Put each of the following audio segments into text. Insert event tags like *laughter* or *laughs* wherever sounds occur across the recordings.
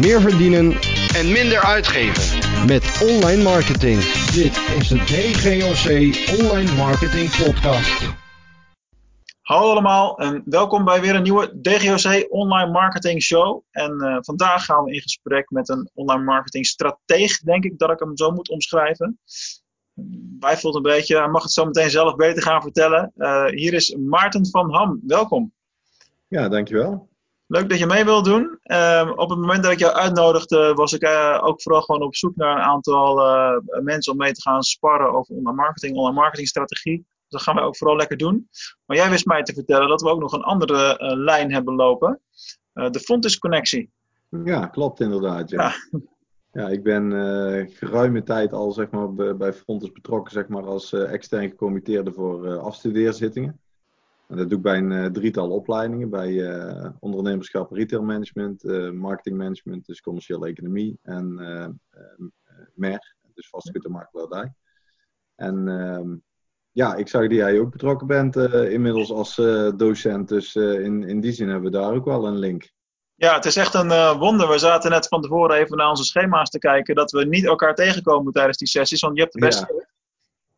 meer verdienen en minder uitgeven. met online marketing. Dit is de DGOC Online Marketing Podcast. Hallo allemaal en welkom bij weer een nieuwe DGOC Online Marketing Show. En eh, vandaag gaan we in gesprek met een online marketing strateeg, denk ik dat ik hem zo moet omschrijven. Wij voelt een beetje, hij mag het zo meteen zelf beter gaan vertellen. Eh, hier is Maarten van Ham, welkom. Ja, dankjewel. Leuk dat je mee wilt doen. Ehm, op het moment dat ik jou uitnodigde, was ik eh, ook vooral gewoon op zoek naar een aantal eh, mensen om mee te gaan sparren over online marketing, online marketingstrategie. Dus dat gaan we ook vooral lekker doen. Maar jij wist mij te vertellen dat we ook nog een andere eh, lijn hebben lopen. de Fontis Connectie. Ja, klopt inderdaad. Ja. Ja. Ja, ik ben geruime tijd al zeg maar, bij, Frontis betrokken zeg maar, als extern gecommitteerde voor afstudeerzittingen. En dat doe ik bij een eh, drietal opleidingen, bij eh, ondernemerschap, retailmanagement, eh marketingmanagement, dus commerciële economie en MER, dus vastgoed en makelaardij. En ehm, ja, ik zag dat jij ook betrokken bent inmiddels als docent, dus in, in die zin hebben we daar ook wel een link. Ja, het is echt een wonder. We zaten net van tevoren even naar onze schema's te kijken dat we niet elkaar tegenkomen tijdens die sessies. Want je hebt de beste. Ja.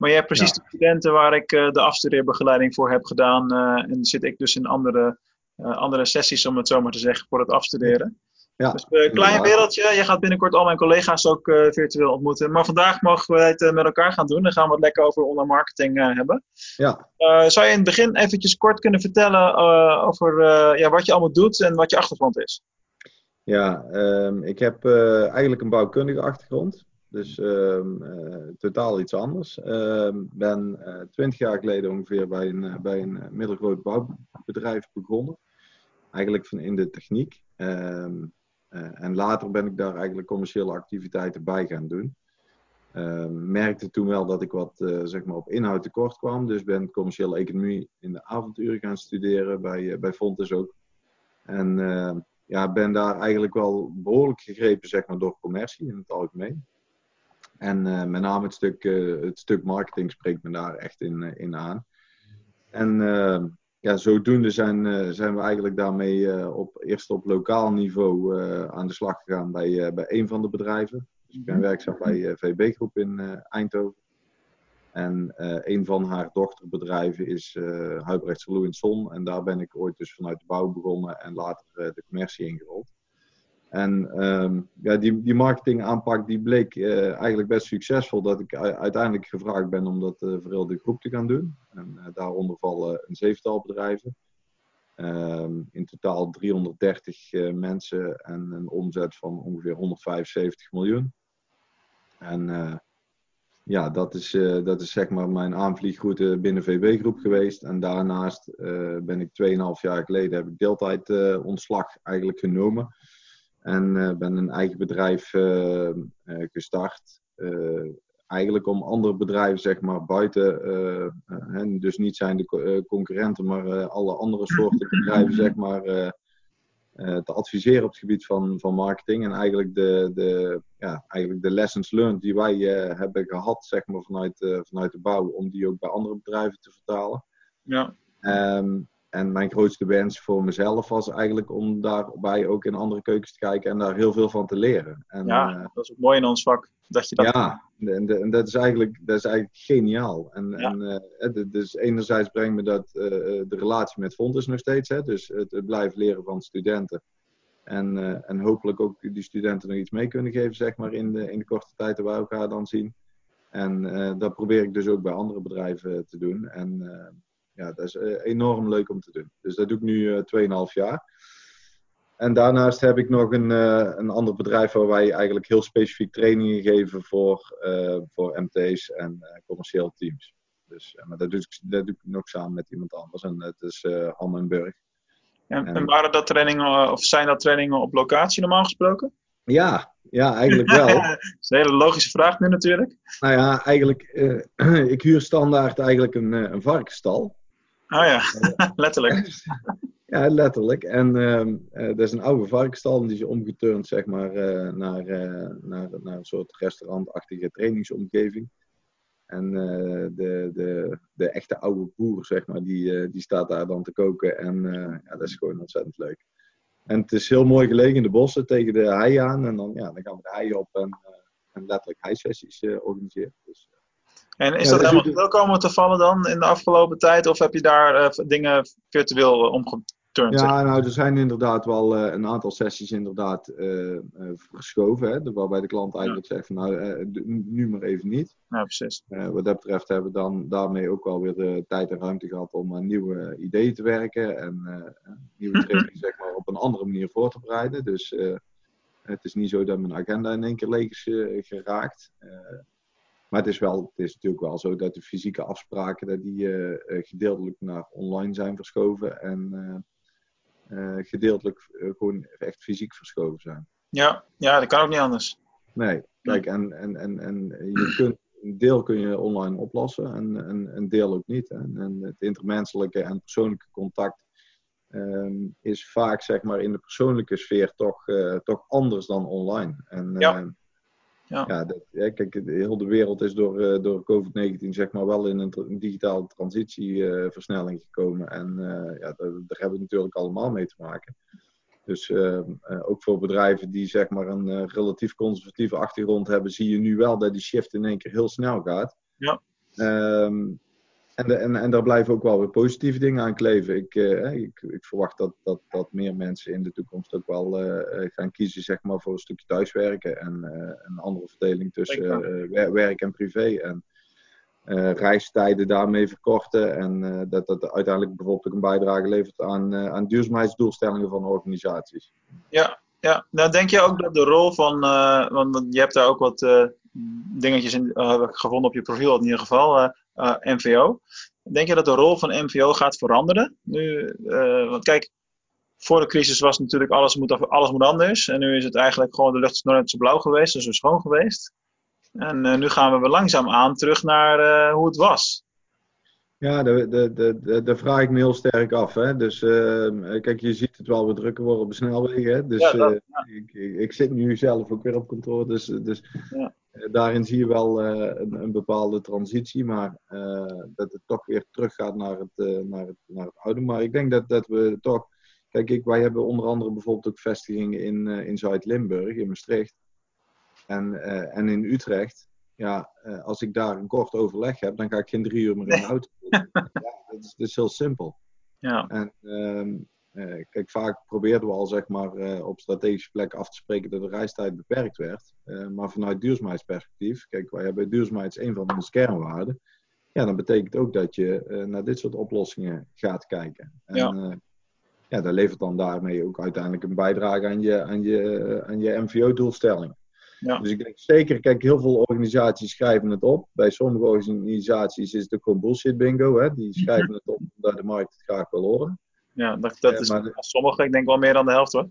Maar je hebt precies Ja. de studenten waar ik eh, de afstudeerbegeleiding voor heb gedaan. eh, en zit ik dus in andere, eh, andere sessies, om het zo maar te zeggen, voor het afstuderen. Ja, Dus een klein wereldje. Je gaat binnenkort al mijn collega's ook virtueel ontmoeten. Maar vandaag mogen we het met elkaar gaan doen. Dan gaan we het lekker over online marketing eh, hebben. Ja, zou je in het begin eventjes kort kunnen vertellen over ja, wat je allemaal doet en wat je achtergrond is? Ja, ehm, ik heb eigenlijk een bouwkundige achtergrond. Dus ehm, eh, totaal iets anders. Ik ben twintig jaar geleden ongeveer bij een, eh, bij een eh, middelgroot bouwbedrijf begonnen. Eigenlijk van in de techniek. Ehm, eh, en later ben ik daar eigenlijk commerciële activiteiten bij gaan doen. Ehm, merkte toen wel dat ik wat eh, zeg maar op inhoud tekort kwam. Dus ben commerciële economie in de avonduren gaan studeren bij, eh, bij Fontes ook. En ehm, ja, ben daar eigenlijk wel behoorlijk gegrepen zeg maar, door commercie in het algemeen. En eh, met name het stuk, eh, het stuk marketing spreekt me daar echt in, eh, in aan. En ja, zodoende zijn, zijn we eigenlijk daarmee op, eerst op lokaal niveau aan de slag gegaan bij, bij een van de bedrijven. Dus ik ben werkzaam bij VB Groep in Eindhoven. En een van haar dochterbedrijven is eh Huibrechts Zon. En daar ben ik ooit dus vanuit de bouw begonnen en later de commercie ingerold. En ehm, ja, die, die marketingaanpak die bleek eh, eigenlijk best succesvol. Dat ik uiteindelijk gevraagd ben om dat eh, voor heel de groep te gaan doen. En eh, daaronder vallen een zevental bedrijven. Ehm, in totaal 330 eh, mensen en een omzet van ongeveer 175 miljoen. En ja, dat is, dat is zeg maar mijn aanvliegroute binnen VB Groep geweest. En daarnaast ben ik 2,5 jaar geleden heb ik deeltijd ontslag eigenlijk genomen. En eh, ben een eigen bedrijf eh, eh, gestart. Eigenlijk om andere bedrijven, zeg maar, buiten, en dus niet zijn de co- concurrenten, maar alle andere soorten *laughs* bedrijven, zeg maar, te adviseren op het gebied van, van marketing. En eigenlijk de, de, ja, eigenlijk de lessons learned die wij hebben gehad, zeg maar, vanuit, vanuit de bouw, om die ook bij andere bedrijven te vertalen. Ja, Ehm, en mijn grootste wens voor mezelf was eigenlijk om daarbij ook in andere keukens te kijken en daar heel veel van te leren. En, ja eh, dat is ook mooi in ons vak. Dat je dat ja, en, en dat, is eigenlijk, dat is eigenlijk geniaal. En, Ja. en het- dus enerzijds brengt me dat eh, de relatie met Fontes nog steeds, hè, dus het, het blijven leren van studenten. En, en hopelijk ook die studenten nog iets mee kunnen geven, zeg maar, in de, in de korte tijd dat wij elkaar dan zien. En dat probeer ik dus ook bij andere bedrijven te doen. En ja, dat is eh, enorm leuk om te doen. Dus dat doe ik nu eh 2,5 jaar. En daarnaast heb ik nog een, eh, een ander bedrijf waar wij eigenlijk heel specifiek trainingen geven voor, eh, voor MT's en eh, commerciële teams. Dus, eh, maar dat doe, ik, dat doe ik nog samen met iemand anders. En dat is eh Ham en Burg. En, En- en waren dat trainingen, eh, of zijn dat trainingen op locatie normaal gesproken? Ja, ja, eigenlijk wel. *laughs* dat is een hele logische vraag nu natuurlijk. nou ja, eigenlijk, eh, *clears throat* ik huur standaard eigenlijk een, eh, een varkensstal. Oh ja, *laughs* letterlijk. *laughs* Ja, letterlijk. En ehm, eh, dat is een oude varkensstal en die is omgeturnd zeg maar, eh, naar, eh, naar, naar een soort restaurantachtige trainingsomgeving. En eh, de, de, de echte oude boer, zeg maar, die, eh, die staat daar dan te koken. En eh, ja, dat is gewoon ontzettend leuk. En het is heel mooi gelegen in de bossen tegen de hei aan. En dan, ja, dan gaan we de hei op en, en letterlijk heisessies organiseren. Dus, en is Ja, dat dus helemaal wel komen te vallen dan in de afgelopen tijd? Of heb je daar eh, dingen virtueel eh, omgeturnd? Ja, nou, er zijn inderdaad wel eh, een aantal sessies inderdaad verschoven. Hè, waarbij de klant eigenlijk zegt van nou, nu maar even niet. Ja, precies. Wat dat betreft hebben we dan daarmee ook wel weer de tijd en ruimte gehad om aan nieuwe ideeën te werken. En nieuwe training zeg maar op een andere manier voor te bereiden. Dus het is niet zo dat mijn agenda in één keer leeg is geraakt. Eh, maar het is, wel, het is natuurlijk wel zo dat de fysieke afspraken dat die, eh, gedeeltelijk naar online zijn verschoven. En eh, gedeeltelijk gewoon echt fysiek verschoven zijn. Ja, ja, dat kan ook niet anders. Nee, kijk, en, en, en, en je kunt, een deel kun je online oplossen en, en een deel ook niet. En, en het intermenselijke en persoonlijke contact ehm, is vaak zeg maar in de persoonlijke sfeer toch, toch anders dan online. En, Ja. eh, Ja. ja, dat, kijk, heel de wereld is door, eh, door COVID-19 zeg maar wel in een, digitale transitieversnelling gekomen. En eh, ja, daar, daar hebben we natuurlijk allemaal mee te maken. Dus eh, eh, ook voor bedrijven die zeg maar een eh, relatief conservatieve achtergrond hebben, zie je nu wel dat die shift in één keer heel snel gaat. Ja. Ehm, en, de, en, en daar blijven ook wel weer positieve dingen aan kleven. Ik, eh, ik, ik verwacht dat, dat, dat meer mensen in de toekomst ook wel eh, eh, gaan kiezen zeg maar, voor een stukje thuiswerken en een andere verdeling tussen werk en privé. En reistijden daarmee verkorten. En dat dat uiteindelijk bijvoorbeeld ook een bijdrage levert aan, aan duurzaamheidsdoelstellingen van organisaties. Ja, ja. Nou, denk je ook dat de rol van, want je hebt daar ook wat dingetjes in eh, heb ik gevonden op je profiel in ieder geval, eh, eh, MVO. Denk je dat de rol van MVO gaat veranderen? Nu, eh, want kijk, voor de crisis was natuurlijk alles moet, alles anders. En nu is het eigenlijk gewoon de lucht is nooit zo blauw geweest, dus zo schoon geweest. En eh, nu gaan we weer langzaam aan terug naar eh, hoe het was. Ja, daar de, de, de, daar vraag ik me heel sterk af. Hè? Dus eh, kijk, je ziet het wel weer drukker worden op de snelwegen. Hè? Dus Ja, dat, eh, ik, ik, ik zit nu zelf ook weer op kantoor. Dus, dus Ja. eh, daarin zie je wel eh, een, een bepaalde transitie. Maar dat het toch weer teruggaat naar het, naar het, naar het oude. Maar ik denk dat, dat we toch. Kijk, ik, wij hebben onder andere bijvoorbeeld ook vestigingen in, in Zuid-Limburg, in Maastricht. En, en in Utrecht. Ja, eh, als ik daar een kort overleg heb, dan ga ik geen drie uur meer in de auto *laughs* ja, dat is, dat is heel simpel. Ja, En ehm, eh, kijk, vaak probeerden we al zeg maar, eh, op strategische plekken af te spreken dat de reistijd beperkt werd. Maar vanuit duurzaamheidsperspectief, kijk, wij hebben duurzaamheid is een van onze kernwaarden. Ja, dan betekent ook dat je naar dit soort oplossingen gaat kijken. En, Ja. ja, dat levert dan daarmee ook uiteindelijk een bijdrage aan je, aan je, aan je MVO-doelstelling. Ja. Dus ik denk zeker, kijk, heel veel organisaties schrijven het op. Bij sommige organisaties is het ook gewoon bullshit bingo. Hè? Die *laughs* schrijven het op omdat de markt het graag wil horen. ja dat, dat Ja, is maar sommige, ik denk wel meer dan de helft hoor.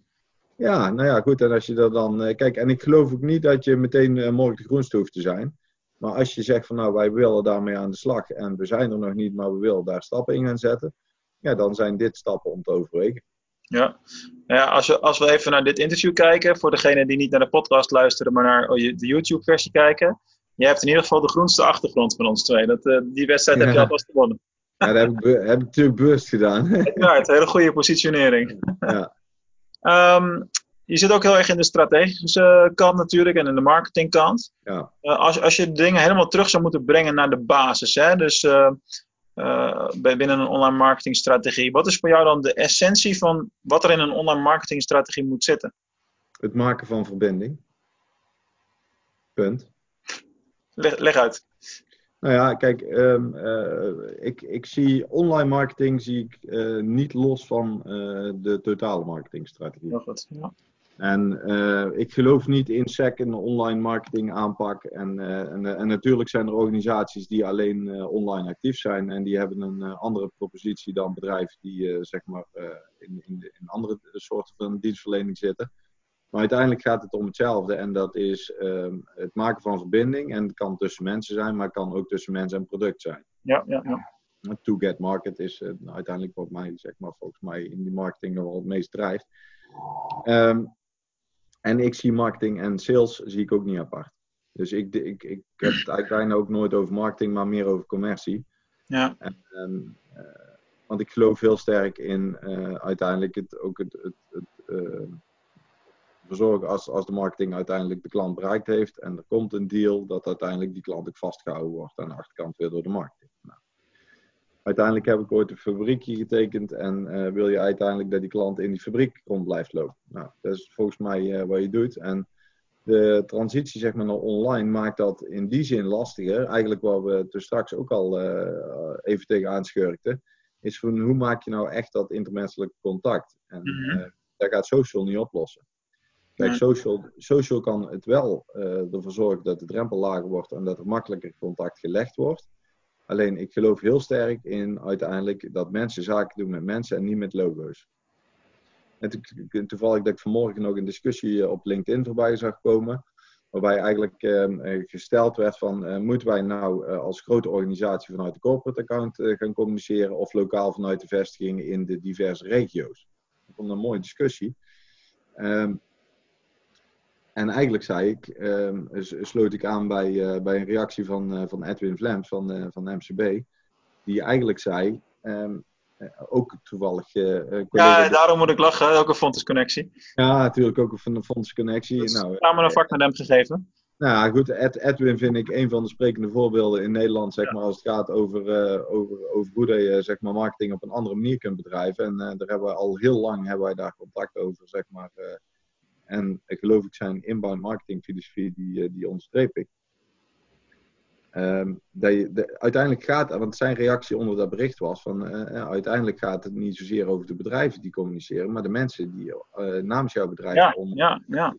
Ja, nou ja, goed. En als je er dan. eh, Kijk, en ik geloof ook niet dat je meteen eh, morgen de groenste hoeft te zijn. Maar als je zegt van nou, wij willen daarmee aan de slag en we zijn er nog niet, maar we willen daar stappen in gaan zetten. Ja, dan zijn dit stappen om te overwegen. Ja, Nou ja als, we, als we even naar dit interview kijken, voor degenen die niet naar de podcast luisteren, maar naar oh, de YouTube-versie kijken. Je hebt in ieder geval de groenste achtergrond van ons twee. Dat, eh, die wedstrijd heb je alvast gewonnen. Ja, dat heb ik, heb ik natuurlijk bewust gedaan. *laughs* Uiteraard, hele goede positionering. ja. Ehm, je zit ook heel erg in de strategische kant natuurlijk en in de marketingkant. Ja. Eh, als, als je dingen helemaal terug zou moeten brengen naar de basis, hè, dus eh, bij- binnen een online marketingstrategie, wat is voor jou dan de essentie van wat er in een online marketingstrategie moet zitten? Het maken van verbinding. Punt. Leg, leg uit. Nou ja, kijk, ehm, eh, ik, ik zie online marketing zie ik, eh, niet los van eh, de totale marketingstrategie. Goed. Ja. En eh, ik geloof niet in SEC, een online marketing aanpak. En, eh, en, en natuurlijk zijn er organisaties die alleen eh, online actief zijn. En die hebben een andere propositie dan bedrijven die zeg maar in, in, de- in andere soorten van dienstverlening zitten. Maar uiteindelijk gaat het om hetzelfde. En dat is ehm, het maken van verbinding. En het kan tussen mensen zijn, maar het kan ook tussen mensen en product zijn. Ja, ja, ja. To get market is eh, uiteindelijk wat mij, zeg maar, volgens mij in die marketing nog wel het meest drijft. Ehm, en ik zie marketing en sales zie ik ook niet apart. Dus ik, ik, ik heb het bijna ook nooit over marketing, maar meer over commercie. ja. En, eh, want ik geloof heel sterk in uh, uiteindelijk het, ook het, het, het uh, verzorgen als, als de marketing uiteindelijk de klant bereikt heeft en er komt een deal, dat uiteindelijk die klant ook vastgehouden wordt aan de achterkant weer door de marketing. Nou, uiteindelijk heb ik ooit een fabriekje getekend en uh, wil je uiteindelijk dat die klant in die fabriek rond blijft lopen. Nou, dat is volgens mij wat je doet. En de transitie zeg maar, naar online maakt dat in die zin lastiger. Eigenlijk waar we toen straks ook al uh, even tegenaan schurkten. Is van hoe maak je nou echt dat intermenselijk contact? En uh, dat gaat social niet oplossen. Kijk, social, social kan het wel ervoor zorgen dat de drempel lager wordt en dat er makkelijker contact gelegd wordt. Alleen ik geloof heel sterk in uiteindelijk dat mensen zaken doen met mensen en niet met logo's. En toevallig dat ik vanmorgen nog een discussie op LinkedIn voorbij zag komen. Waarbij eigenlijk eh, gesteld werd van, eh, moeten wij nou eh, als grote organisatie vanuit de corporate account gaan communiceren of lokaal vanuit de vestigingen in de diverse regio's? Ik vond een mooie discussie. Um, en eigenlijk zei ik, um, sloot ik aan bij, bij een reactie van, van Edwin Vlems van, van MCB. Die eigenlijk zei, um, ook toevallig. Uh, ja, daarom moet ik lachen. Ook een fondsconnectie. Ja, natuurlijk ook een fondsconnectie. Dus nou, samen een vak met hem gegeven. Nou goed, Ed, Edwin vind ik een van de sprekende voorbeelden in Nederland, zeg maar, als het gaat over, uh, over, over hoe je zeg maar, marketing op een andere manier kunt bedrijven. En daar hebben we al heel lang hebben wij daar contact over, zeg maar. En ik geloof ik zijn inbound marketing filosofie, die, die onderstreep ik. Um, dat je, de, uiteindelijk gaat, want zijn reactie onder dat bericht was van uh, uiteindelijk gaat het niet zozeer over de bedrijven die communiceren, maar de mensen die uh, namens jouw bedrijf ja, ja, ja.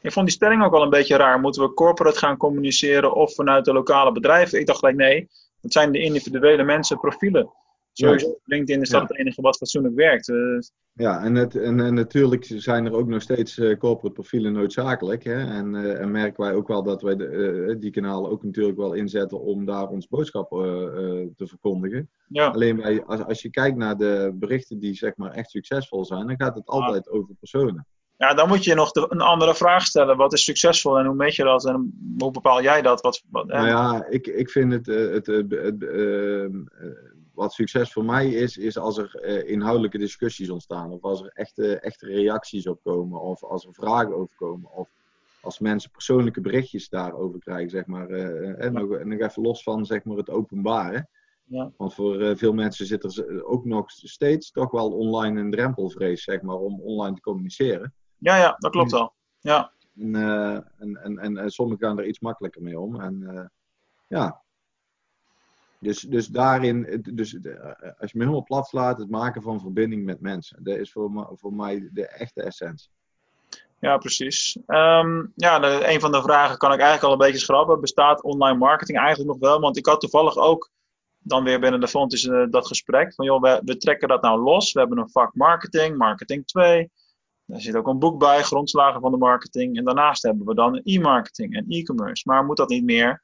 Ik vond die stelling ook wel een beetje raar. Moeten we corporate gaan communiceren of vanuit de lokale bedrijven? Ik dacht gelijk nee, het zijn de individuele mensen, profielen. Sowieso. LinkedIn is dat het enige wat fatsoenlijk werkt. Uh, ja, en, het, en, en, natuurlijk zijn er ook nog steeds uh, corporate profielen noodzakelijk. Hè? En, uh, en, merken wij ook wel dat wij de, die kanalen ook natuurlijk wel inzetten om daar ons boodschap te verkondigen. Ja. Alleen wij, als, als je kijkt naar de berichten die zeg maar echt succesvol zijn, dan gaat het altijd ja. over personen. Ja, dan moet je nog de, een andere vraag stellen. Wat is succesvol en hoe meet je dat en hoe bepaal jij dat? Wat, wat, nou ja, ik, ik vind het, het, het, het wat succes voor mij is, is als er uh, inhoudelijke discussies ontstaan. Of als er echte, echte reacties op komen. Of als er vragen over komen. Of als mensen persoonlijke berichtjes daarover krijgen, zeg maar. Uh, en, nog, en nog even los van zeg maar, het openbare. Ja. Want voor uh, veel mensen zit er ook nog steeds toch wel online een drempelvrees, zeg maar, om online te communiceren. Ja, ja, dat klopt wel. Ja. En, en, en, en, en sommigen gaan er iets makkelijker mee om. En ja, dus, dus daarin, dus, als je me helemaal plat slaat, het maken van verbinding met mensen. Dat is voor, voor mij de echte essentie. Ja, precies. Um, ja, een van de vragen kan ik eigenlijk al een beetje schrappen. Bestaat online marketing eigenlijk nog wel? Want ik had toevallig ook dan weer binnen de fonds uh, dat gesprek. Van joh, we, we, trekken dat nou los. We hebben een vak marketing, marketing 2. Daar zit ook een boek bij, grondslagen van de marketing. En daarnaast hebben we dan e-marketing en e-commerce. Maar moet dat niet meer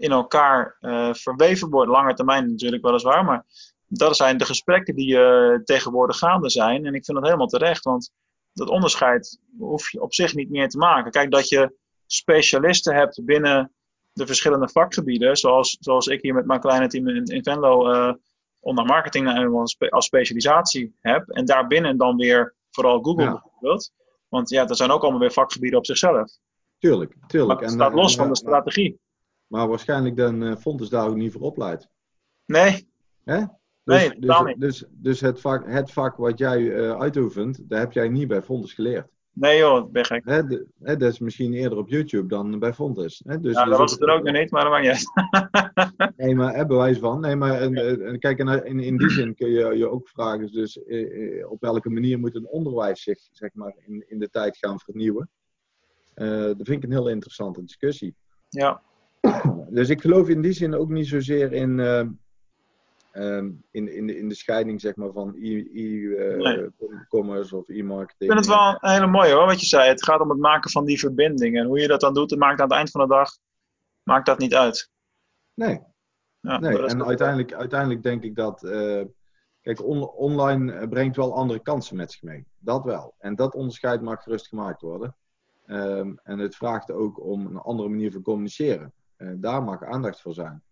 in elkaar uh, verweven wordt. Lange termijn natuurlijk weliswaar, maar dat zijn de gesprekken die uh, tegenwoordig gaande zijn. En ik vind dat helemaal terecht, want dat onderscheid hoef je op zich niet meer te maken. Kijk, dat je specialisten hebt binnen de verschillende vakgebieden, zoals, zoals ik hier met mijn kleine team in, in Venlo uh, onder marketing als specialisatie heb. En daarbinnen dan weer vooral Google ja. bijvoorbeeld. Want ja, dat zijn ook allemaal weer vakgebieden op zichzelf. Tuurlijk, tuurlijk. Maar het staat los en, van de strategie. Maar waarschijnlijk dan uh, Fontes daar ook niet voor opleidt. Nee. Hè? Dus, nee, dus, niet. Dus, dus het, vak, het vak wat jij uh, uitoefent, daar heb jij niet bij Fontes geleerd. Nee joh, ben gek. Hè, de, hè, dat is misschien eerder op YouTube dan bij Fontes. Hè? Dus, ja, dus dat was het er ook nog *laughs* niet, maar dat maakt niet uit. *laughs* nee, maar hè, bewijs van. Nee, maar en, en, kijk, en in, in die zin kun je je ook vragen, dus eh, op welke manier moet een onderwijs zich zeg maar, in, in de tijd gaan vernieuwen? Uh, dat vind ik een heel interessante discussie. Ja. *coughs* Dus ik geloof in die zin ook niet zozeer in, uh, um, in, in, de, in de scheiding zeg maar, van e-commerce uh, nee. of e-marketing. Ik vind het wel een hele mooie hoor, wat je zei. Het gaat om het maken van die verbinding. En hoe je dat dan doet, het maakt aan het eind van de dag maakt dat niet uit. Nee. Ja, nee. En uiteindelijk, uiteindelijk denk ik dat. Uh, kijk, on, online brengt wel andere kansen met zich mee. Dat wel. En dat onderscheid mag gerust gemaakt worden. Um, en het vraagt ook om een andere manier van communiceren. Uh, daar mag aandacht voor zijn.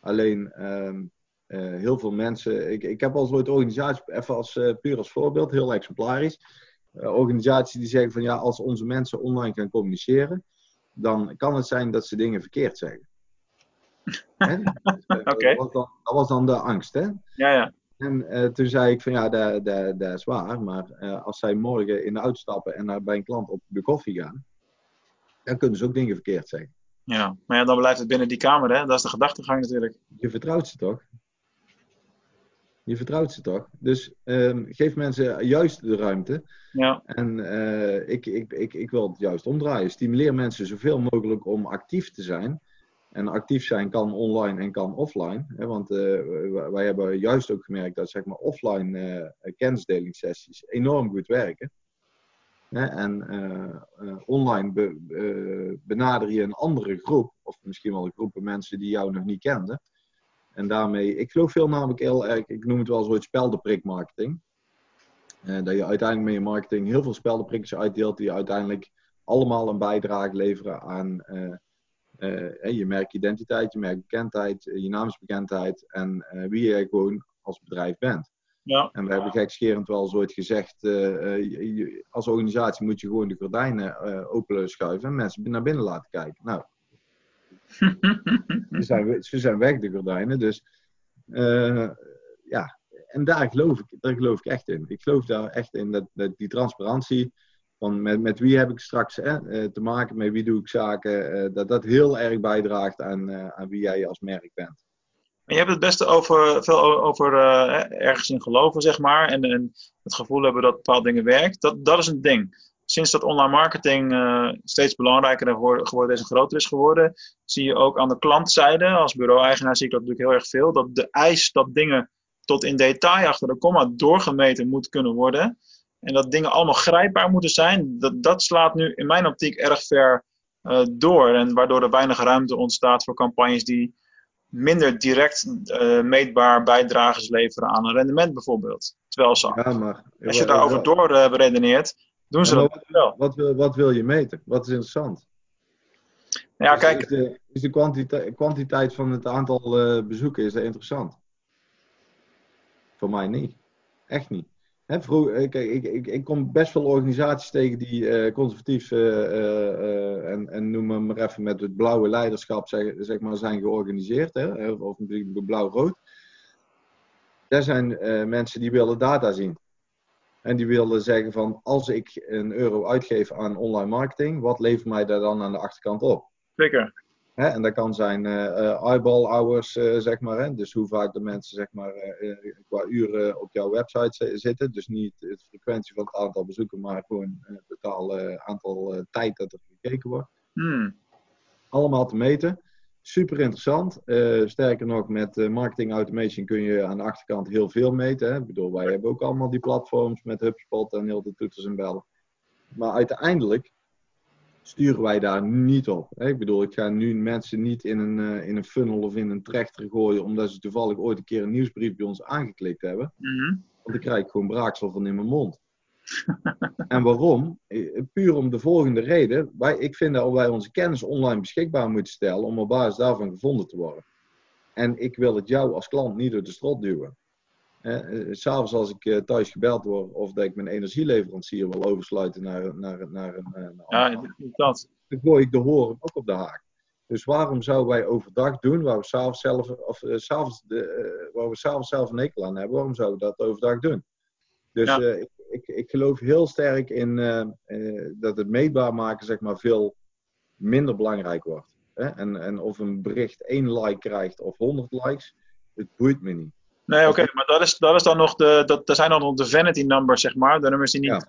Alleen, um, eh, heel veel mensen. Ik, ik heb al zo'n organisatie, even als, eh, puur als voorbeeld, heel exemplarisch. Organisaties die zeggen van ja, als onze mensen online gaan communiceren, dan kan het zijn dat ze dingen verkeerd zeggen. *laughs* Oké. dat, dat, was dan de angst, hè? Ja, ja. En toen zei ik van ja, dat, dat, dat is waar. Maar als zij morgen in de auto stappen en naar, bij een klant op de koffie gaan, dan kunnen ze ook dingen verkeerd zeggen. Ja, maar ja, dan blijft het binnen die kamer, hè? Dat is de gedachtegang natuurlijk. Je vertrouwt ze toch? Je vertrouwt ze toch? Dus um, geef mensen juist de ruimte. Ja. En uh, ik, ik, ik, ik wil het juist omdraaien. Stimuleer mensen zoveel mogelijk om actief te zijn. En actief zijn kan online en kan offline. Hè, want uh, wij hebben juist ook gemerkt dat zeg maar, offline uh, kennisdelingssessies enorm goed werken. En online be, benader je een andere groep, of misschien wel een groep mensen die jou nog niet kenden. En daarmee, ik geloof veel namelijk heel erg, ik noem het wel zo'n speldenprikmarketing. Uh, dat je uiteindelijk met je marketing heel veel speldenprikjes uitdeelt die uiteindelijk allemaal een bijdrage leveren aan uh, uh, je merkidentiteit, je merkbekendheid, je naamsbekendheid en wie je gewoon als bedrijf bent. Ja. En we hebben gekscherend wel zoiets gezegd, je, als organisatie moet je gewoon de gordijnen open schuiven en mensen naar binnen laten kijken. Nou, *laughs* ze, zijn, ze zijn weg, de gordijnen. Dus uh, ja, en daar geloof, ik, daar geloof ik echt in. Ik geloof daar echt in, dat, dat die transparantie. Van met, met wie heb ik straks hè, te maken, met wie doe ik zaken, uh, dat dat heel erg bijdraagt aan, uh, aan wie jij als merk bent. En je hebt het beste over, veel over ergens in geloven, zeg maar. En, en het gevoel hebben dat bepaalde dingen werken. Dat, dat is een ding sinds dat online marketing uh, steeds belangrijker geworden is en groter is geworden, zie je ook aan de klantzijde, als bureau-eigenaar zie ik dat natuurlijk heel erg veel, dat de eis dat dingen tot in detail achter de komma doorgemeten moet kunnen worden. En dat dingen allemaal grijpbaar moeten zijn. Dat, dat slaat nu in mijn optiek erg ver uh, door. En waardoor er weinig ruimte ontstaat voor campagnes die minder direct uh, meetbaar bijdragers leveren aan een rendement bijvoorbeeld. Terwijl ze, ja, maar, als je daarover door uh, beredeneert, doen ze dat wat, wel. Wat wil, wat wil je meten? Wat is interessant? Ja, is, kijk. Is de, is de kwantiteit, kwantiteit van het aantal uh, bezoeken is dat interessant? Voor mij niet. Echt niet. Hè, vroeg, ik, ik, ik, ik, kom best veel organisaties tegen die uh, conservatief uh, en, en noem maar even met het blauwe leiderschap zeg, zeg maar, zijn georganiseerd. Hè, of blauw-rood. Daar zijn mensen die willen data zien. En die wilden zeggen van als ik een euro uitgeef aan online marketing, wat levert mij daar dan aan de achterkant op? Zeker. Hè, en dat kan zijn uh, eyeball hours, uh, zeg maar. Hè? Dus hoe vaak de mensen zeg maar, qua uren op jouw website zitten. Dus niet de frequentie van het aantal bezoeken, maar gewoon het totaal aantal tijd dat er gekeken wordt. Hmm. Allemaal te meten. Super interessant. sterker nog, met marketing automation kun je aan de achterkant heel veel meten. Hè? Ik bedoel, wij hebben ook allemaal die platforms met HubSpot en heel de toeters en bellen. Maar uiteindelijk sturen wij daar niet op. Ik bedoel, ik ga nu mensen niet in een, uh, in een funnel of in een trechter gooien omdat ze toevallig ooit een keer een nieuwsbrief bij ons aangeklikt hebben. Mm -hmm. Want dan krijg ik gewoon braaksel van in mijn mond. *laughs* en waarom? Puur om de volgende reden. Wij, ik vind dat wij onze kennis online beschikbaar moeten stellen om op basis daarvan gevonden te worden. En ik wil het jou als klant niet door de strot duwen. Uh, S'avonds als ik uh, thuis gebeld word of dat ik mijn energieleverancier wil oversluiten naar, naar, naar een. Naar ja, dat. Dan gooi ik de horen ook op de haak. Dus waarom zouden wij overdag doen waar we s'avonds zelf, of, uh, s'avonds de, waar we s'avonds zelf een hekel aan hebben, waarom zouden we dat overdag doen? Dus Ja. ik, ik, ik geloof heel sterk in dat het meetbaar maken zeg maar, veel minder belangrijk wordt. Hè? En, en of een bericht één like krijgt of 100 likes, het boeit me niet. Nee, oké, maar dat is, dat is dan nog de, dat, dat zijn dan nog de vanity numbers, zeg maar. De nummers die, niet, Ja.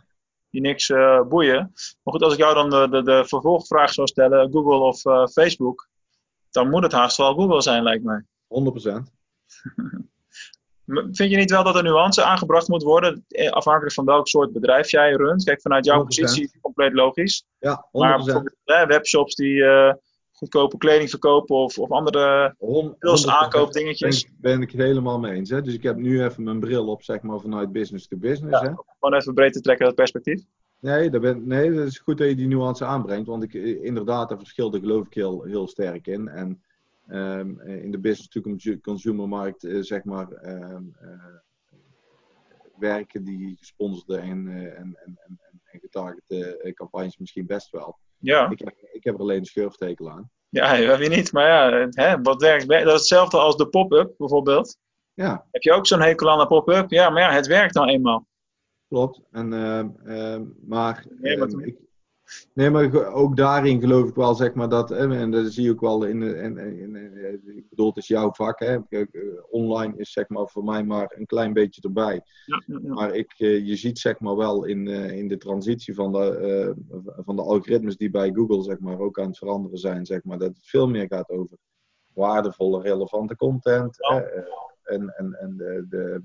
die niks eh, boeien. Maar goed, als ik jou dan de, de, de vervolgvraag zou stellen, Google of eh, Facebook, dan moet het haast wel Google zijn, lijkt mij. 100%. *laughs* M- Vind je niet wel dat er nuance aangebracht moet worden, eh, afhankelijk van welk soort bedrijf jij runt? Kijk, vanuit jouw 100%. positie is het compleet logisch. Ja, 100%. Maar bijvoorbeeld webshops die goedkope kleding verkopen of, of andere pils 100% aankoopdingetjes. Ben, ik- ben ik het helemaal mee eens. Hè? Dus ik heb nu even mijn bril op, zeg maar, vanuit business to business. Ja. Hè? Gewoon even breed te trekken, dat perspectief. Nee, dat ben, nee, dat is goed dat je die nuance aanbrengt. Want ik, eh, inderdaad, daar verschil daar geloof ik heel, heel sterk in. En ehm, in de business-to-consumer markt, eh, zeg maar, ehm, eh, werken die gesponsorde en, eh, en, en, en, en getargete eh, campagnes misschien best wel. Ja, Ik, heb, ik heb er alleen een schurftekel aan. *laughs* ja wie niet. Maar ja, hè, wat werkt. Dat is hetzelfde als de pop-up bijvoorbeeld. Ja, Heb je ook zo'n hekel aan de pop-up? Ja, maar ja, het werkt nou eenmaal. klopt. En, ehm, ehm, maar, ehm, ik, nee, maar ook daarin geloof ik wel, zeg maar, dat, hè, en dat zie je ook wel in, de- in, in, in- ik bedoel, het is jouw vak, hè. Eh, Online is zeg maar voor mij maar een klein beetje erbij. Ja, ja, ja. Maar ik, eh, je ziet zeg maar wel in, eh, in de transitie van de, van de algoritmes die bij Google zeg maar ook aan het veranderen zijn, zeg maar, dat het veel meer gaat over waardevolle, relevante content. Eh, en en, en de, de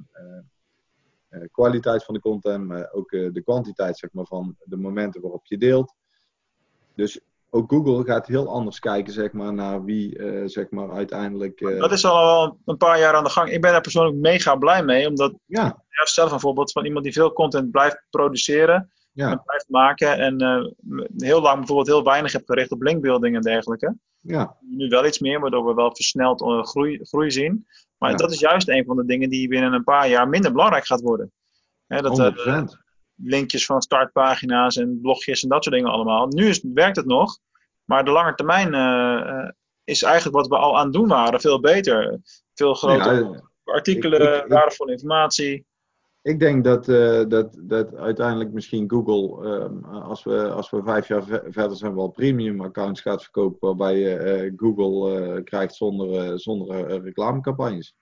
kwaliteit van de content, maar ook eh, de kwantiteit zeg maar, van de momenten waarop je deelt. Dus ook Google gaat heel anders kijken zeg maar, naar wie eh, zeg maar, uiteindelijk. eh, Dat is al een paar jaar aan de gang. Ik ben daar persoonlijk mega blij mee, omdat Ja, ja, zelf een voorbeeld van iemand die veel content blijft produceren ja, en blijft maken en eh, heel lang bijvoorbeeld heel weinig heb gericht op linkbuilding en dergelijke. ja, Nu wel iets meer, waardoor we wel versneld eh, groei, groei zien. Maar Ja. dat is juist een van de dingen die binnen een paar jaar minder belangrijk gaat worden. Hè, dat, 100%. linkjes van startpagina's en blogjes en dat soort dingen allemaal. Nu is, werkt het nog, maar de lange termijn is eigenlijk wat we al aan het doen waren veel beter. Veel grotere Ja, artikelen, ik- ik- ik- waardevolle informatie. Ik denk dat, eh, dat, dat uiteindelijk misschien Google, ehm, als, we, als we vijf jaar ve- verder zijn, wel premium accounts gaat verkopen, waarbij je eh, Google eh, krijgt zonder, zonder reclamecampagnes.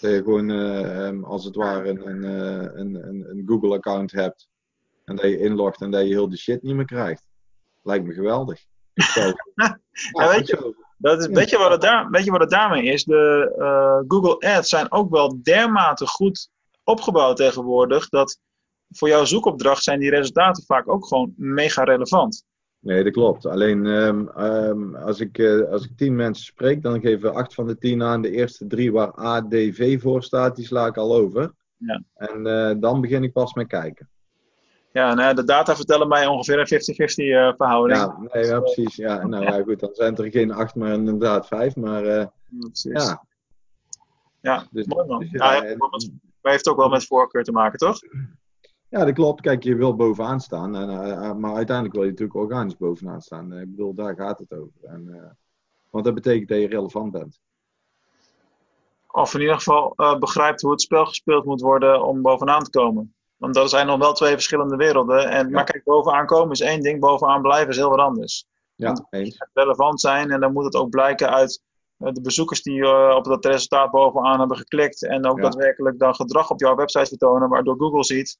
Dat je gewoon eh, ehm, als het ware een, een, een, een, Google account hebt en dat je inlogt en dat je heel die shit niet meer krijgt. Lijkt me geweldig. *laughs* Ja, weet je- Dat is, weet, je wat het daar, weet je wat het daarmee is? De Google Ads zijn ook wel dermate goed opgebouwd tegenwoordig, dat voor jouw zoekopdracht zijn die resultaten vaak ook gewoon mega relevant. Nee, dat klopt. Alleen ehm, ehm, als, ik, eh, als ik tien mensen spreek, dan geven acht van de tien aan de eerste drie waar ADV voor staat, die sla ik al over. Ja. En eh, dan begin ik pas met kijken. Ja, nou, de data vertellen mij ongeveer een 50-50 eh, verhouding. Ja, nee, ja, precies. Ja, nou ja, goed, dan zijn er geen acht, maar inderdaad vijf. Maar Ja, precies. ja, Ja, dus, mooi man. dus Ja, ja, ja, en- maar heeft ook wel met voorkeur te maken, toch? ja, dat klopt. Kijk, je wil bovenaan staan. En, eh, eh, maar uiteindelijk wil je natuurlijk organisch bovenaan staan. Eh, ik bedoel, daar gaat het over. En, want dat betekent dat je relevant bent. Of in ieder geval begrijpt hoe het spel gespeeld moet worden om bovenaan te komen. Want dat zijn nog wel twee verschillende werelden. En, Maar kijk, bovenaan komen is één ding, bovenaan blijven is heel wat anders. Ja, eens. relevant zijn. En dan moet het ook blijken uit de bezoekers die eh, op dat resultaat bovenaan hebben geklikt. En ook Ja. daadwerkelijk dan gedrag op jouw website vertonen, waardoor Google ziet,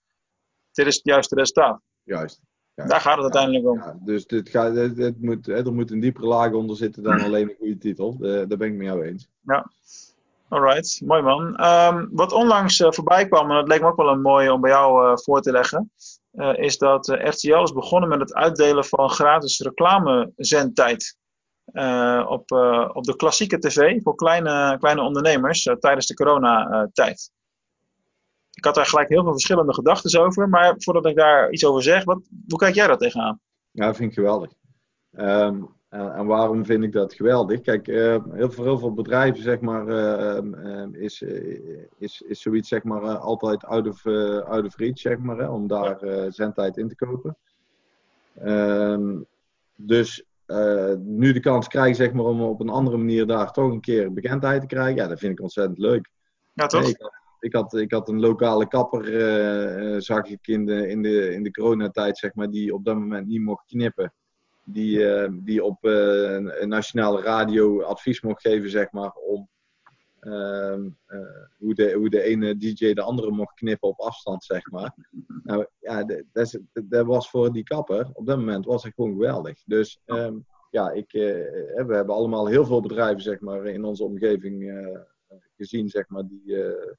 dit is het juiste resultaat. Juist. Ja, Daar gaat het ja, uiteindelijk om. Ja, dus dit gaat, dit, dit moet, hè, er moet een diepere laag onder zitten dan alleen een goede titel. Eh, daar ben ik met jou eens. Alright, mooi man. Ehm, wat onlangs eh, voorbij kwam, en dat leek me ook wel een mooie om bij jou eh, voor te leggen, eh, is dat eh, RTL is begonnen met het uitdelen van gratis reclamezendtijd. Eh, op, eh, op de klassieke tv voor kleine, kleine ondernemers eh, tijdens de coronatijd. Ik had daar gelijk heel veel verschillende gedachten over, maar voordat ik daar iets over zeg, wat, hoe kijk jij daar tegenaan? Ja, dat vind ik geweldig. Ehm, en, en waarom vind ik dat geweldig? Kijk, heel, voor heel veel bedrijven zeg maar, eh, ehm, ehm, is, is, is zoiets zeg maar, altijd out of, out of reach, zeg maar, hè, om daar zendtijd in te kopen. Dus eh, nu de kans krijgen zeg maar, om op een andere manier daar toch een keer bekendheid te krijgen, ja, dat vind ik ontzettend leuk. Ja, toch? Nee, ik, had, ik, had, ik had een lokale kapper, eh, zag ik in de, in, de, in de coronatijd, zeg maar, die op dat moment niet mocht knippen. Die, die op een nationale radio advies mocht geven, zeg maar, om ehm, eh, hoe, de, hoe de ene DJ de andere mocht knippen op afstand, zeg maar. *laughs* Nou ja, dat, was voor die kapper, op dat moment was het gewoon geweldig. Dus ehm, ja, ik, eh, we hebben allemaal heel veel bedrijven, zeg maar, in onze omgeving eh, gezien, zeg maar, die eh,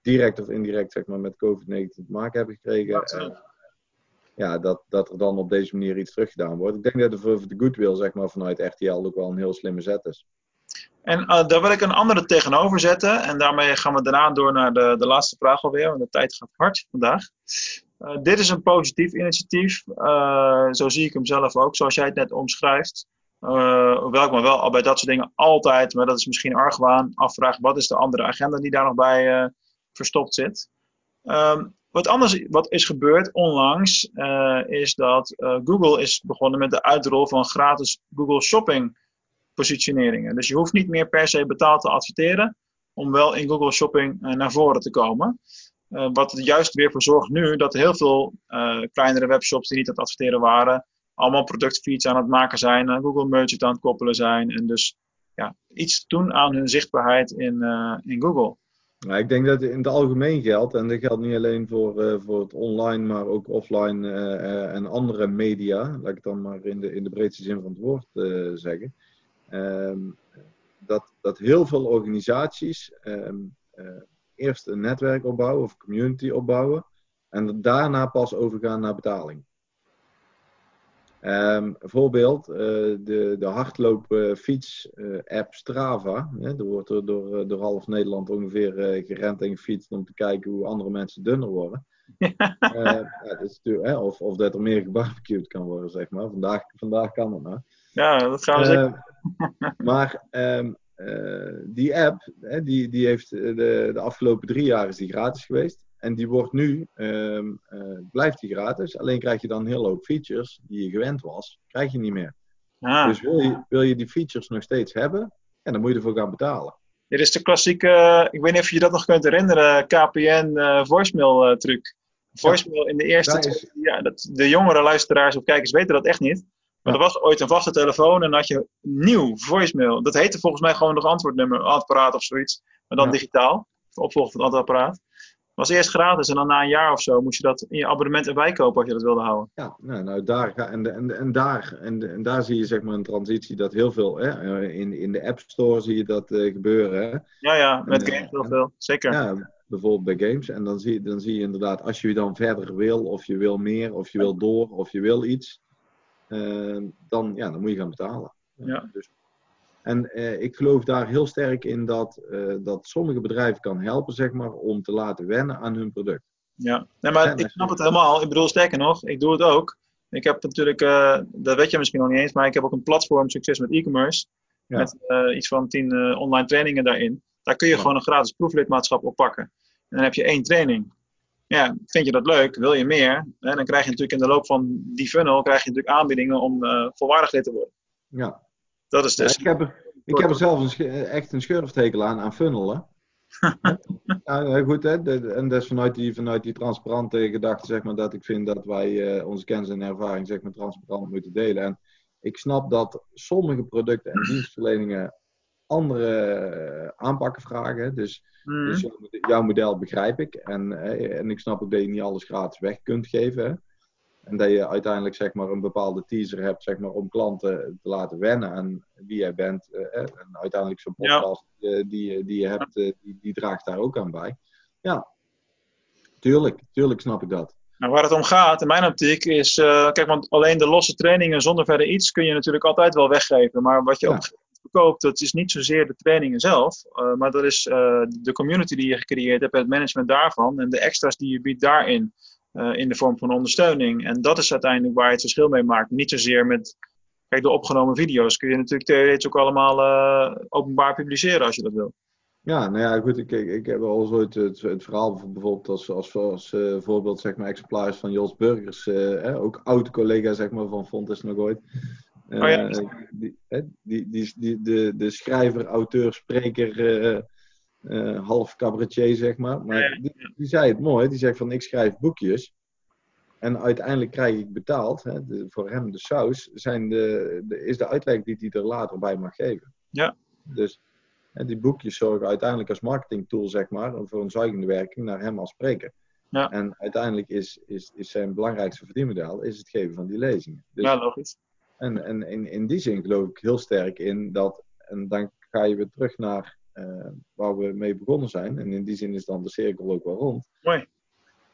direct of indirect zeg maar, met COVID-19 te maken hebben gekregen. Ja, dat, dat er dan op deze manier iets teruggedaan wordt. Ik denk dat het voor de goodwill zeg maar, vanuit RTL ook wel een heel slimme zet is. En eh, daar wil ik een andere tegenover zetten. En daarmee gaan we daarna door naar de, de laatste vraag alweer. Want de tijd gaat hard vandaag. Eh, dit is een positief initiatief. Eh, zo zie ik hem zelf ook, zoals jij het net omschrijft. Hoewel ik me wel al bij dat soort dingen altijd, maar dat is misschien argwaan, afvraag wat is de andere agenda die daar nog bij verstopt zit. Um, wat anders wat is gebeurd onlangs, is dat Google is begonnen met de uitrol van gratis Google Shopping positioneringen. Dus je hoeft niet meer per se betaald te adverteren om wel in Google Shopping naar voren te komen. wat er juist weer voor zorgt nu dat heel veel kleinere webshops die niet aan het adverteren waren, allemaal productfeeds aan het maken zijn, aan Google Merchant aan het koppelen zijn. En dus ja, iets doen aan hun zichtbaarheid in, in Google. Nou, ik denk dat het in het algemeen geldt, en dat geldt niet alleen voor, voor het online, maar ook offline en andere media, laat ik het dan maar in de, in de breedste zin van het woord zeggen, um, dat, dat heel veel organisaties um, eerst een netwerk opbouwen of community opbouwen en daarna pas overgaan naar betaling. Um, voorbeeld, uh, de, de hardloopfiets-app uh, Strava. Hè, er wordt er door, eh, door half Nederland ongeveer gerend en gefietst om te kijken hoe andere mensen dunner worden. Ja, dat is hè, of, of dat er meer gebarbecued kan worden, zeg maar. Vandaag, vandaag kan het nou. Ja, dat gaan we zeker. maar um, die app, hè, die, die heeft de, de afgelopen drie jaar is die gratis geweest. En die wordt nu, um, uh, blijft die gratis. Alleen krijg je dan een hele hoop features die je gewend was, krijg je niet meer. Ah. Dus wil je, wil je die features nog steeds hebben, ja, dan moet je ervoor gaan betalen. Dit is de klassieke, ik weet niet of je je dat nog kunt herinneren, KPN uh, voicemail uh, truc. Voicemail in de eerste, is... ja, dat, de jongere luisteraars of kijkers weten dat echt niet. Maar ja. er was ooit een vaste telefoon en dan had je nieuw voicemail. Dat heette volgens mij gewoon nog antwoordnummer, apparaat of zoiets. Maar dan ja. digitaal, opvolger van het apparaat was eerst gratis en dan na een jaar of zo moest je dat in je abonnement erbij kopen als je dat wilde houden. Ja, nou, nou daar, en, en, en, daar, en, en daar zie je zeg maar een transitie dat heel veel, hè, in, in de App Store zie je dat uh, gebeuren. Hè. Ja, ja, met games heel veel, zeker. Ja, bijvoorbeeld bij games. En dan zie, dan zie je inderdaad, als je dan verder wil, of je wil meer, of je wil door, of je wil iets, uh, dan, ja, dan moet je gaan betalen. Ja. Dus en eh, ik geloof daar heel sterk in dat, uh, dat sommige bedrijven kan helpen, zeg maar, om te laten wennen aan hun product. Ja, nee, maar ik snap het helemaal. Ik bedoel, sterker nog, ik doe het ook. Ik heb natuurlijk, dat weet je misschien nog niet eens, maar ik heb ook een platform succes met e-commerce. Ja. Met iets van tien online trainingen daarin. Daar kun je ja. gewoon een gratis proeflidmaatschap oppakken. En dan heb je één training. Ja, vind je dat leuk? Wil je meer? En dan krijg je natuurlijk in de loop van die funnel krijg je natuurlijk aanbiedingen om volwaardig lid te worden. Ja, dat is dus. Ja, ik, heb er, ik heb er zelf een, echt een schurftekel aan, aan funnelen. *laughs* ja, goed, hè? De, en dat is vanuit die, vanuit die transparante gedachte, zeg maar, dat ik vind dat wij uh, onze kennis en ervaring, zeg maar, transparant moeten delen. En ik snap dat sommige producten en dienstverleningen andere uh, aanpakken vragen. Dus, mm. dus jouw, jouw, model begrijp ik. En, uh, en ik snap ook dat je niet alles gratis weg kunt geven. En dat je uiteindelijk zeg maar, een bepaalde teaser hebt zeg maar, om klanten te laten wennen aan wie jij bent. Uh, en uiteindelijk zo'n podcast ja. die, die je hebt, die, die draagt daar ook aan bij. Ja, tuurlijk, tuurlijk snap ik dat. Nou, waar het om gaat, in mijn optiek, is... kijk, want alleen de losse trainingen zonder verder iets kun je natuurlijk altijd wel weggeven. Maar wat je ja. ook verkoopt, dat is niet zozeer de trainingen zelf. maar dat is de community die je gecreëerd hebt, het management daarvan en de extra's die je biedt daarin. Uh, in de vorm van ondersteuning. En dat is uiteindelijk waar je het verschil mee maakt. Niet zozeer met. Kijk, de opgenomen video's kun je natuurlijk theoretisch ook allemaal openbaar publiceren als je dat wil. Ja, nou ja, goed. Ik, ik, heb al ooit het, het verhaal bijvoorbeeld als, als, als voorbeeld, zeg maar, exemplaris van Jos Burgers. Eh, ook oud collega, zeg maar, van Fontes nog ooit. Oh ja. die, die, die, die, de, de schrijver, auteur, spreker uh, half cabaretier, zeg maar. Maar die, die, zei het mooi. Die zegt van, ik schrijf boekjes. En uiteindelijk krijg ik betaald. Hè, de, voor hem de saus zijn de, de, is de uitleg die hij er later bij mag geven. Ja. Dus hè, die boekjes zorgen uiteindelijk als marketingtool, zeg maar, voor een zuigende werking naar hem als spreker. Ja. En uiteindelijk is, is, is zijn belangrijkste verdienmodel is het geven van die lezingen. Dus, ja, logisch. En, en in, in die zin geloof ik heel sterk in dat, en dan ga je weer terug naar uh, waar we mee begonnen zijn. En in die zin is dan de cirkel ook wel rond. Mooi.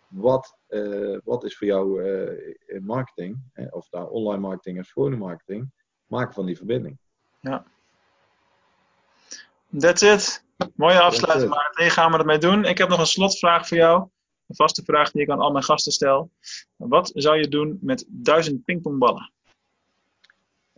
Wat, uh, wat is voor jou uh, marketing, of daar online marketing en schone marketing, maken van die verbinding. Ja. That's it. Mooie afsluiting, Maarten. gaan we ermee doen. Ik heb nog een slotvraag voor jou. Een vaste vraag die ik aan al mijn gasten stel. Wat zou je doen met duizend pingpongballen?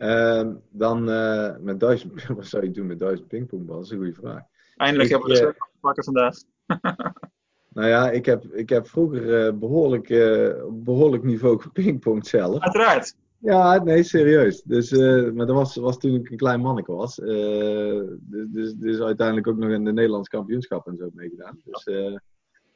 Ehm, dan eh, met duizend, *laughs* wat zou je doen met duizend pingpongballen? Dat is een goede vraag. Eindelijk Ik, hebben we de eh, pakken vandaag. *laughs* *laughs* Nou ja, ik heb, ik heb vroeger eh, behoorlijk, eh, behoorlijk niveau gepingpongd zelf. Uiteraard. Ja, nee, serieus. Dus, maar dat was, was toen ik een klein manneke was. Dus, dus, dus uiteindelijk ook nog in de Nederlands kampioenschap en zo meegedaan. Dus, eh,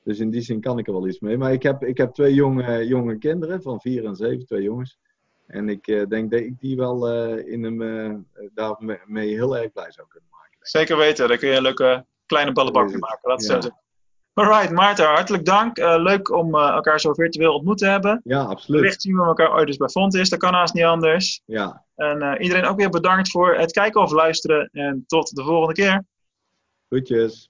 dus in die zin kan ik er wel iets mee. Maar ik heb, ik heb twee jonge, jonge kinderen van vier en zeven, twee jongens. En ik eh, denk dat ik die wel eh, in hem, eh, daarmee heel erg blij zou kunnen maken. Zeker weten. Daar kun je een leuke kleine ballenbak Zo is van het. maken. Dat is Ja. Alright, Maarten, hartelijk dank. Leuk om elkaar zo virtueel ontmoet te hebben. Ja, absoluut. Wellicht zien we elkaar ooit eens bij Fontis. Dat kan haast niet anders. Ja, En iedereen ook weer bedankt voor het kijken of luisteren. En tot de volgende keer. goedjes.